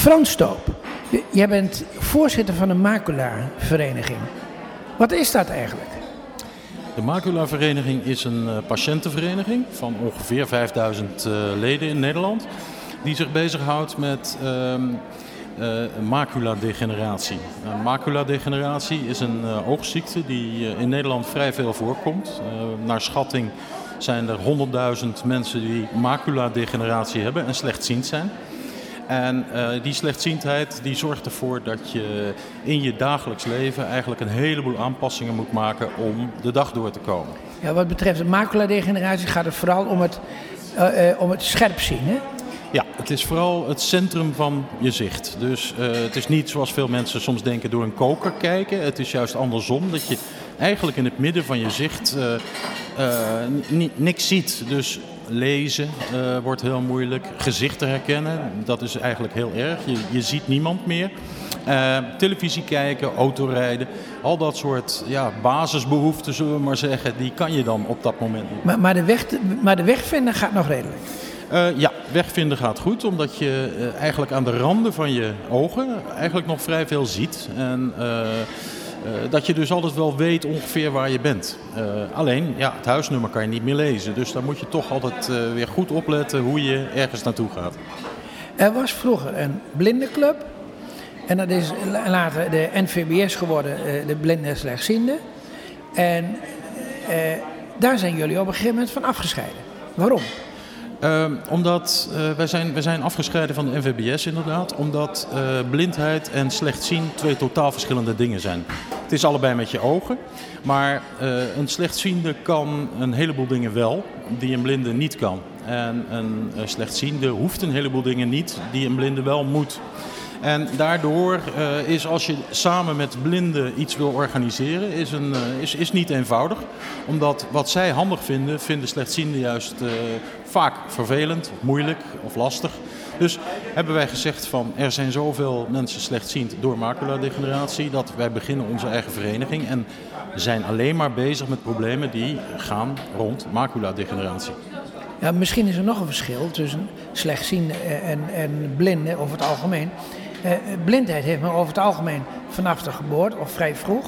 Frans Stoop, jij bent voorzitter van de Macula-vereniging. Wat is dat eigenlijk? De Macula-vereniging is een uh, patiëntenvereniging van ongeveer 5000 uh, leden in Nederland. Die zich bezighoudt met uh, maculadegeneratie. Uh, maculadegeneratie is een oogziekte die in Nederland vrij veel voorkomt. naar schatting zijn er 100.000 mensen die maculadegeneratie hebben en slechtziend zijn. En uh, die slechtziendheid die zorgt ervoor dat je in je dagelijks leven eigenlijk een heleboel aanpassingen moet maken om de dag door te komen. Ja, wat betreft de maculadegeneratie gaat het vooral om het, uh, uh, om het scherp zien, hè? Ja, het is vooral het centrum van je zicht. Dus het is niet zoals veel mensen soms denken door een koker kijken. Het is juist andersom, dat je eigenlijk in het midden van je zicht niks ziet. Dus lezen uh, wordt heel moeilijk. Gezichten herkennen, dat is eigenlijk heel erg. Je, je ziet niemand meer. Uh, televisie kijken, autorijden, al dat soort ja, basisbehoeften, zullen we maar zeggen, die kan je dan op dat moment niet. Maar, maar, de, weg, maar de weg vinden gaat nog redelijk? Uh, ja, wegvinden gaat goed, omdat je eigenlijk aan de randen van je ogen eigenlijk nog vrij veel ziet. En uh, dat je dus altijd wel weet ongeveer waar je bent. Uh, alleen, ja, het huisnummer kan je niet meer lezen. Dus dan moet je toch altijd uh, weer goed opletten hoe je ergens naartoe gaat. Er was vroeger een blindenclub. En dat is later de NVBS geworden, de blinde en. En daar zijn jullie op een gegeven moment van afgescheiden. Waarom? Uh, omdat uh, wij, zijn, wij zijn afgescheiden van de NVBS inderdaad, omdat uh, blindheid en slecht twee totaal verschillende dingen zijn. Het is allebei met je ogen, maar uh, een slechtziende kan een heleboel dingen wel die een blinde niet kan. En een slechtziende hoeft een heleboel dingen niet die een blinde wel moet. En daardoor uh, is als je samen met blinden iets wil organiseren, is, een, uh, is, is niet eenvoudig. Omdat wat zij handig vinden, vinden slechtzienden juist uh, vaak vervelend, moeilijk of lastig. Dus hebben wij gezegd van er zijn zoveel mensen slechtziend door maculadegeneratie dat wij beginnen onze eigen vereniging en zijn alleen maar bezig met problemen die gaan rond maculadegeneratie. Ja, misschien is er nog een verschil tussen slechtziende en, en blinden over het algemeen. Uh, blindheid heeft men over het algemeen vanaf de geboorte of vrij vroeg.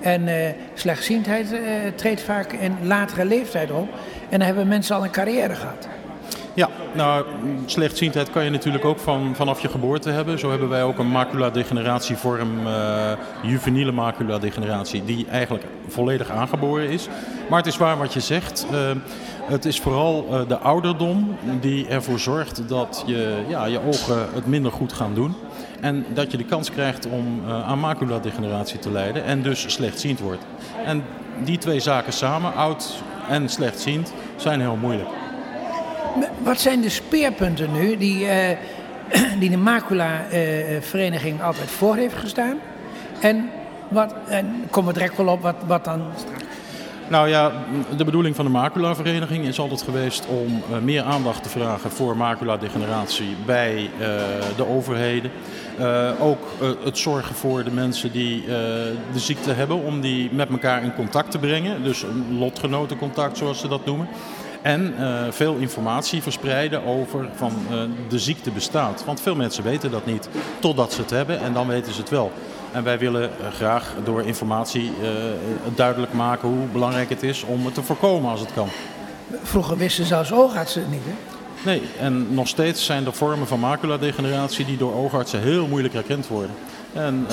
En uh, slechtziendheid uh, treedt vaak in latere leeftijd op. En dan hebben mensen al een carrière gehad. Ja, nou, slechtziendheid kan je natuurlijk ook van, vanaf je geboorte hebben. Zo hebben wij ook een maculadegeneratievorm, uh, juveniele maculadegeneratie, die eigenlijk volledig aangeboren is. Maar het is waar wat je zegt. Het is vooral de ouderdom die ervoor zorgt dat je, ja, je ogen het minder goed gaan doen. En dat je de kans krijgt om aan maculadegeneratie te lijden en dus slechtziend wordt. En die twee zaken samen, oud en slechtziend, zijn heel moeilijk. Wat zijn de speerpunten nu die, uh, die de Macula-vereniging uh, altijd voor heeft gestaan? En, wat, en komen we direct wel op wat, wat dan nou ja, de bedoeling van de maculavereniging is altijd geweest om uh, meer aandacht te vragen voor maculadegeneratie bij uh, de overheden. Uh, ook het zorgen voor de mensen die de ziekte hebben, om die met elkaar in contact te brengen. Dus een lotgenotencontact zoals ze dat noemen. En veel informatie verspreiden over van de ziekte bestaat. Want veel mensen weten dat niet totdat ze het hebben en dan weten ze het wel. En wij willen graag door informatie uh, duidelijk maken hoe belangrijk het is om het te voorkomen als het kan. Vroeger wisten zelfs oogartsen het niet, hè? Nee, en nog steeds zijn er vormen van maculadegeneratie die door oogartsen heel moeilijk herkend worden. En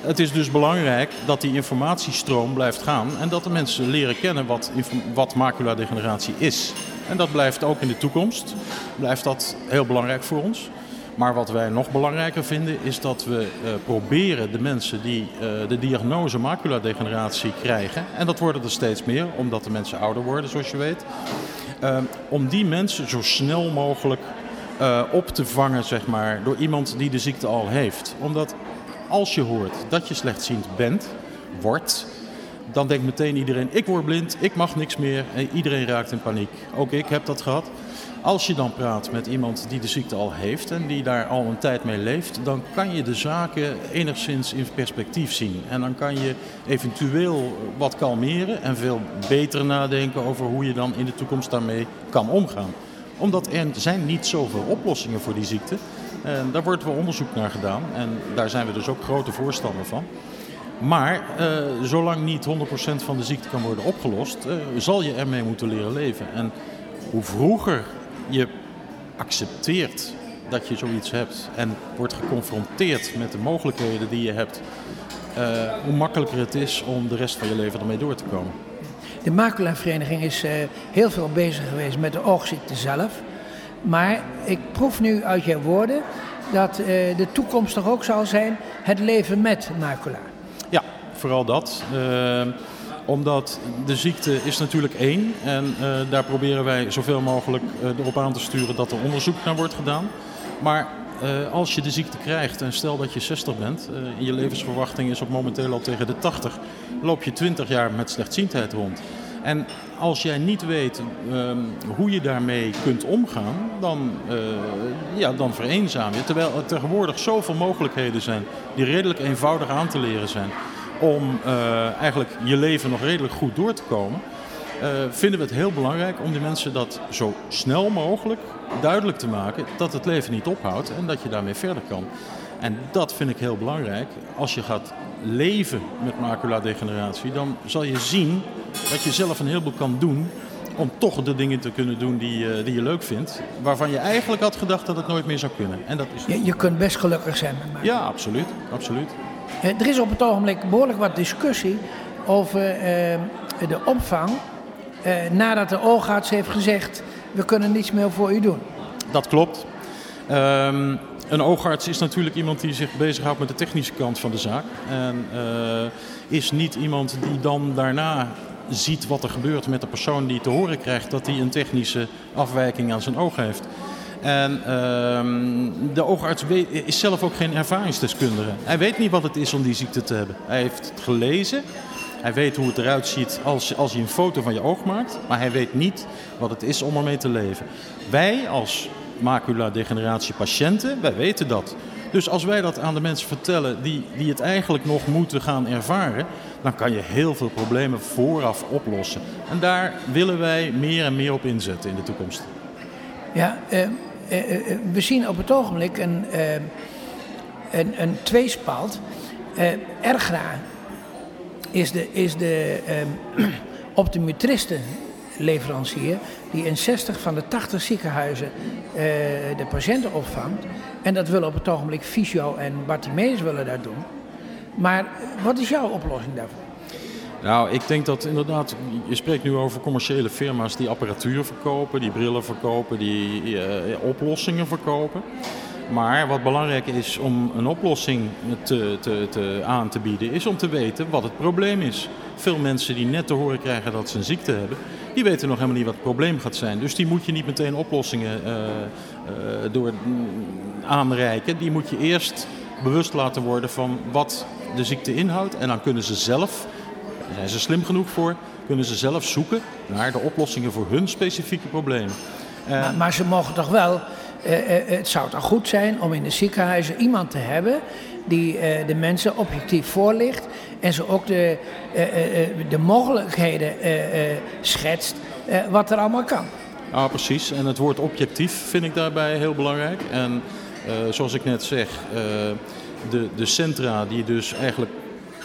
het is dus belangrijk dat die informatiestroom blijft gaan en dat de mensen leren kennen wat, wat maculadegeneratie is. En dat blijft ook in de toekomst, blijft dat heel belangrijk voor ons. Maar wat wij nog belangrijker vinden is dat we uh, proberen de mensen die uh, de diagnose maculadegeneratie krijgen, en dat worden er steeds meer omdat de mensen ouder worden zoals je weet, uh, om die mensen zo snel mogelijk op te vangen zeg maar, door iemand die de ziekte al heeft. Omdat als je hoort dat je slechtziend bent, wordt, dan denkt meteen iedereen: ik word blind, ik mag niks meer. En iedereen raakt in paniek. Ook ik heb dat gehad. Als je dan praat met iemand die de ziekte al heeft en die daar al een tijd mee leeft, dan kan je de zaken enigszins in perspectief zien. En dan kan je eventueel wat kalmeren en veel beter nadenken over hoe je dan in de toekomst daarmee kan omgaan. Omdat er zijn niet zoveel oplossingen voor die ziekte. En daar wordt wel onderzoek naar gedaan en daar zijn we dus ook grote voorstander van. Maar uh, zolang niet 100% van de ziekte kan worden opgelost, uh, zal je ermee moeten leren leven. En hoe vroeger je accepteert dat je zoiets hebt en wordt geconfronteerd met de mogelijkheden die je hebt, uh, hoe makkelijker het is om de rest van je leven ermee door te komen. De maculavereniging is heel veel bezig geweest met de oogziekte zelf. Maar ik proef nu uit jouw woorden dat de toekomst toch ook zal zijn het leven met macula vooral dat. Omdat de ziekte is natuurlijk één. En uh, daar proberen wij zoveel mogelijk uh, erop aan te sturen dat er onderzoek naar wordt gedaan. Maar als je de ziekte krijgt en stel dat je 60 bent, en je levensverwachting is op momenteel al tegen de 80, loop je 20 jaar met slechtziendheid rond. En als jij niet weet uh, hoe je daarmee kunt omgaan, dan, ja, dan vereenzaam je. Terwijl er tegenwoordig zoveel mogelijkheden zijn die redelijk eenvoudig aan te leren zijn om uh, eigenlijk je leven nog redelijk goed door te komen, uh, vinden we het heel belangrijk om die mensen dat zo snel mogelijk duidelijk te maken dat het leven niet ophoudt en dat je daarmee verder kan. En dat vind ik heel belangrijk. Als je gaat leven met maculadegeneratie, dan zal je zien dat je zelf een heleboel kan doen om toch de dingen te kunnen doen die, uh, die je leuk vindt. Waarvan je eigenlijk had gedacht dat het nooit meer zou kunnen. En dat is... je, je kunt best gelukkig zijn met Ja, absoluut. absoluut. Eh, er is op het ogenblik behoorlijk wat discussie over uh, de opvang uh, nadat de oogarts heeft gezegd we kunnen niets meer voor u doen. Dat klopt. Um, een oogarts is natuurlijk iemand die zich bezighoudt met de technische kant van de zaak. En is niet iemand die dan daarna ziet wat er gebeurt met de persoon die te horen krijgt dat hij een technische afwijking aan zijn oog heeft. En uh, de oogarts weet, is zelf ook geen ervaringsdeskundige. Hij weet niet wat het is om die ziekte te hebben. Hij heeft het gelezen. Hij weet hoe het eruit ziet als, als je een foto van je oog maakt. Maar hij weet niet wat het is om ermee te leven. Wij als macula-degeneratiepatiënten, wij weten dat. Dus als wij dat aan de mensen vertellen die, die het eigenlijk nog moeten gaan ervaren, dan kan je heel veel problemen vooraf oplossen. En daar willen wij meer en meer op inzetten in de toekomst. Ja, uh, uh, we zien op het ogenblik een, een, een tweespalt. Ergra is de, is de optometristenleverancier die in 60 van de 80 ziekenhuizen de patiënten opvangt. En dat willen op het ogenblik Fysio en Bartimeus willen dat doen. Maar wat is jouw oplossing daarvoor? Nou, ik denk dat inderdaad, je spreekt nu over commerciële firma's die apparatuur verkopen, die brillen verkopen, die uh, oplossingen verkopen. Maar wat belangrijk is om een oplossing te, te, aan te bieden, is om te weten wat het probleem is. Veel mensen die net te horen krijgen dat ze een ziekte hebben, die weten nog helemaal niet wat het probleem gaat zijn. Dus die moet je niet meteen oplossingen uh, uh, door aanreiken. Die moet je eerst bewust laten worden van wat de ziekte inhoudt. En dan kunnen ze zelf daar zijn ze slim genoeg voor, kunnen ze zelf zoeken naar de oplossingen voor hun specifieke problemen. Maar, maar, ze mogen toch wel, eh, eh, het zou toch goed zijn om in de ziekenhuizen iemand te hebben die eh, de mensen objectief voorlicht en ze ook de, eh, eh, de mogelijkheden schetst wat er allemaal kan. Ah, precies. En het woord objectief vind ik daarbij heel belangrijk. En zoals ik net zeg, de, de centra die dus eigenlijk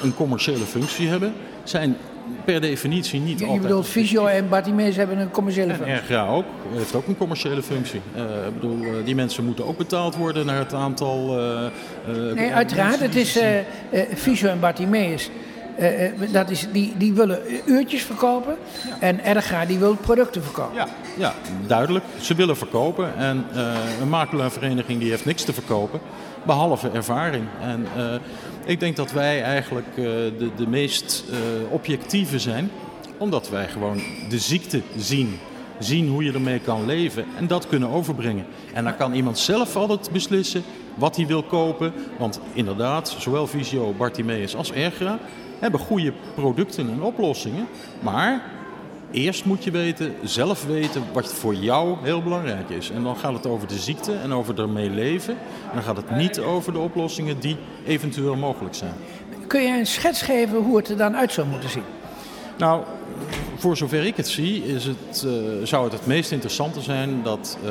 een commerciële functie hebben, zijn per definitie niet je, altijd... Je bedoelt Visio en Bartimeus hebben een commerciële functie? En RGA ook, heeft ook een commerciële functie. Uh, ik bedoel, uh, die mensen moeten ook betaald worden naar het aantal... Uh, nee, uiteraard. Het is Visio en Bartimeus. dat is, die, die willen uurtjes verkopen ja. en RGA die wil producten verkopen. Ja, ja duidelijk. Ze willen verkopen en een makelaarvereniging die heeft niks te verkopen, behalve ervaring. En ik denk dat wij eigenlijk uh, de, de meest uh, objectieve zijn, omdat wij gewoon de ziekte zien. Zien hoe je ermee kan leven en dat kunnen overbrengen. En dan kan iemand zelf altijd beslissen wat hij wil kopen. Want inderdaad, zowel Visio, Bartimeus als Ergra hebben goede producten en oplossingen. Maar Eerst moet je weten, zelf weten wat voor jou heel belangrijk is. En dan gaat het over de ziekte en over ermee leven. En dan gaat het niet over de oplossingen die eventueel mogelijk zijn. Kun je een schets geven hoe het er dan uit zou moeten zien? Nou, voor zover ik het zie, is het, uh, zou het het meest interessante zijn dat uh,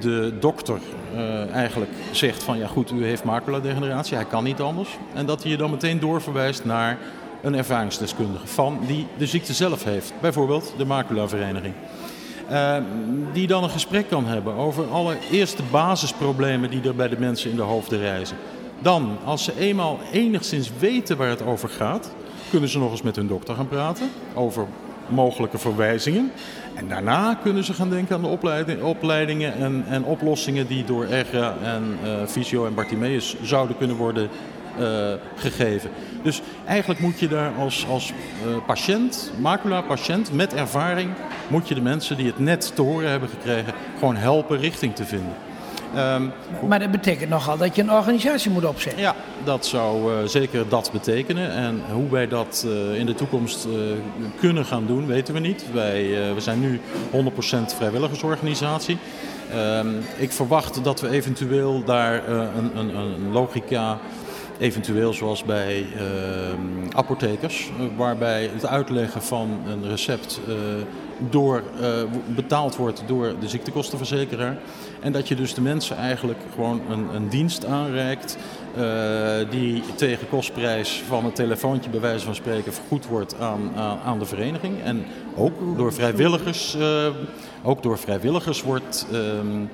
de dokter uh, eigenlijk zegt van ja goed, u heeft maculadegeneratie, hij kan niet anders. En dat hij je dan meteen doorverwijst naar een ervaringsdeskundige van die de ziekte zelf heeft. Bijvoorbeeld de maculavereniging. Uh, die dan een gesprek kan hebben over alle eerste basisproblemen die er bij de mensen in de hoofden reizen. Dan, als ze eenmaal enigszins weten waar het over gaat, kunnen ze nog eens met hun dokter gaan praten over mogelijke verwijzingen. En daarna kunnen ze gaan denken aan de opleiding, opleidingen en, en, oplossingen die door ERGA en uh, Fysio en Bartimeus zouden kunnen worden uh, gegeven. Dus eigenlijk moet je daar als, als uh, patiënt, macula-patiënt met ervaring, moet je de mensen die het net te horen hebben gekregen, gewoon helpen richting te vinden. Um, maar dat betekent nogal dat je een organisatie moet opzetten. Ja, dat zou uh, zeker dat betekenen. En hoe wij dat uh, in de toekomst uh, kunnen gaan doen, weten we niet. Wij we zijn nu 100% vrijwilligersorganisatie. Um, ik verwacht dat we eventueel daar een, een, een logica Eventueel zoals bij uh, apothekers, waarbij het uitleggen van een recept uh, door, uh, betaald wordt door de ziektekostenverzekeraar. En dat je dus de mensen eigenlijk gewoon een, een dienst aanreikt die tegen kostprijs van een telefoontje bij wijze van spreken vergoed wordt aan, aan, de vereniging. En ook door vrijwilligers, ook door vrijwilligers wordt ehm,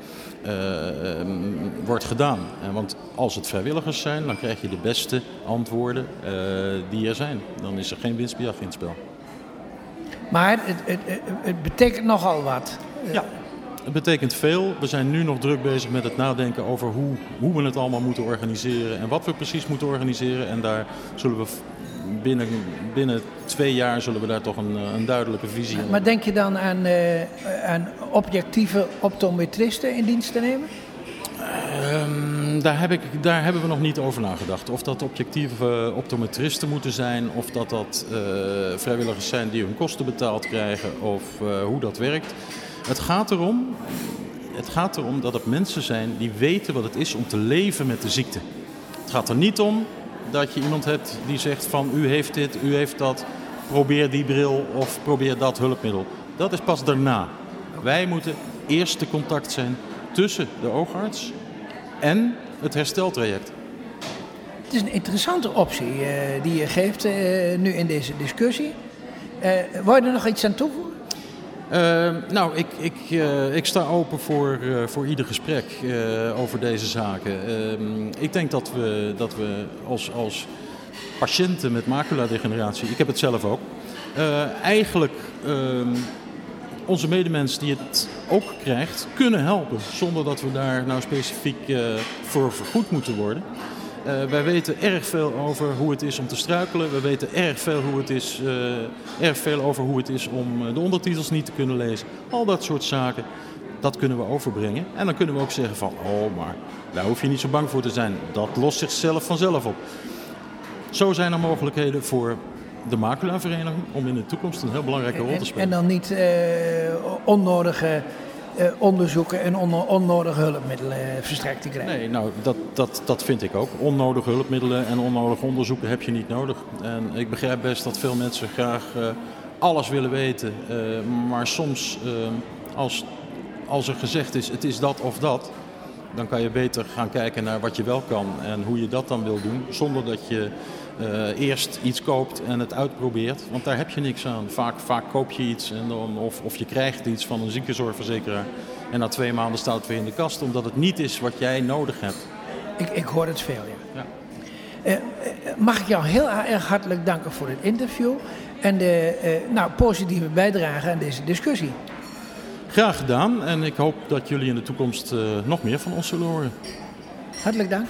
wordt gedaan. want als het vrijwilligers zijn, dan krijg je de beste antwoorden uh, die er zijn. Dan is er geen winstbejag in het spel. Maar het, het, het betekent nogal wat. Ja, het betekent veel. We zijn nu nog druk bezig met het nadenken over hoe, hoe we het allemaal moeten organiseren en wat we precies moeten organiseren. En daar zullen we binnen, binnen twee jaar zullen we daar toch een, een duidelijke visie hebben. Maar denk je dan aan, uh, aan objectieve optometristen in dienst te nemen? Um, daar, heb ik, daar hebben we nog niet over nagedacht. Of dat objectieve optometristen moeten zijn, of dat dat uh, vrijwilligers zijn die hun kosten betaald krijgen, of uh, hoe dat werkt. Het gaat erom, het gaat erom dat het mensen zijn die weten wat het is om te leven met de ziekte. Het gaat er niet om dat je iemand hebt die zegt van u heeft dit, u heeft dat, probeer die bril of probeer dat hulpmiddel. Dat is pas daarna. Wij moeten eerste contact zijn tussen de oogarts en het hersteltraject. Het is een interessante optie uh, die je geeft uh, nu in deze discussie. Uh, er nog iets aan toevoegen? Uh, nou, ik, ik, uh, ik sta open voor, uh, voor ieder gesprek over deze zaken. Ehm, ik denk dat we, dat we als, als patiënten met maculadegeneratie, ik heb het zelf ook, eigenlijk ehm, onze medemens die het ook krijgt, kunnen helpen. Zonder dat we daar nou specifiek voor vergoed moeten worden. Uh, wij weten erg veel over hoe het is om te struikelen. We weten erg veel, hoe het is, uh, erg veel over hoe het is om eh, de ondertitels niet te kunnen lezen. Al dat soort zaken, dat kunnen we overbrengen. En dan kunnen we ook zeggen van, oh maar daar hoef je niet zo bang voor te zijn. Dat lost zichzelf vanzelf op. Zo zijn er mogelijkheden voor de maculavereniging om in de toekomst een heel belangrijke rol te spelen. En, dan niet onnodige uh, onderzoeken en on onnodige hulpmiddelen uh, verstrekt te krijgen. Nee, nou dat, dat, dat vind ik ook. Onnodige hulpmiddelen en onnodige onderzoeken heb je niet nodig. En ik begrijp best dat veel mensen graag uh, alles willen weten. maar soms als, als er gezegd is het is dat of dat, dan kan je beter gaan kijken naar wat je wel kan en hoe je dat dan wil doen. Zonder dat je uh, eerst iets koopt en het uitprobeert. Want daar heb je niks aan. Vaak, vaak koop je iets en dan, of, of je krijgt iets van een ziekenzorgverzekeraar. En na twee maanden staat het weer in de kast, omdat het niet is wat jij nodig hebt. Ik, ik hoor het veel, ja. ja. Uh, mag ik jou heel erg hartelijk danken voor dit interview en de uh, nou, positieve bijdrage aan deze discussie. Graag gedaan en ik hoop dat jullie in de toekomst nog meer van ons zullen horen. Hartelijk dank.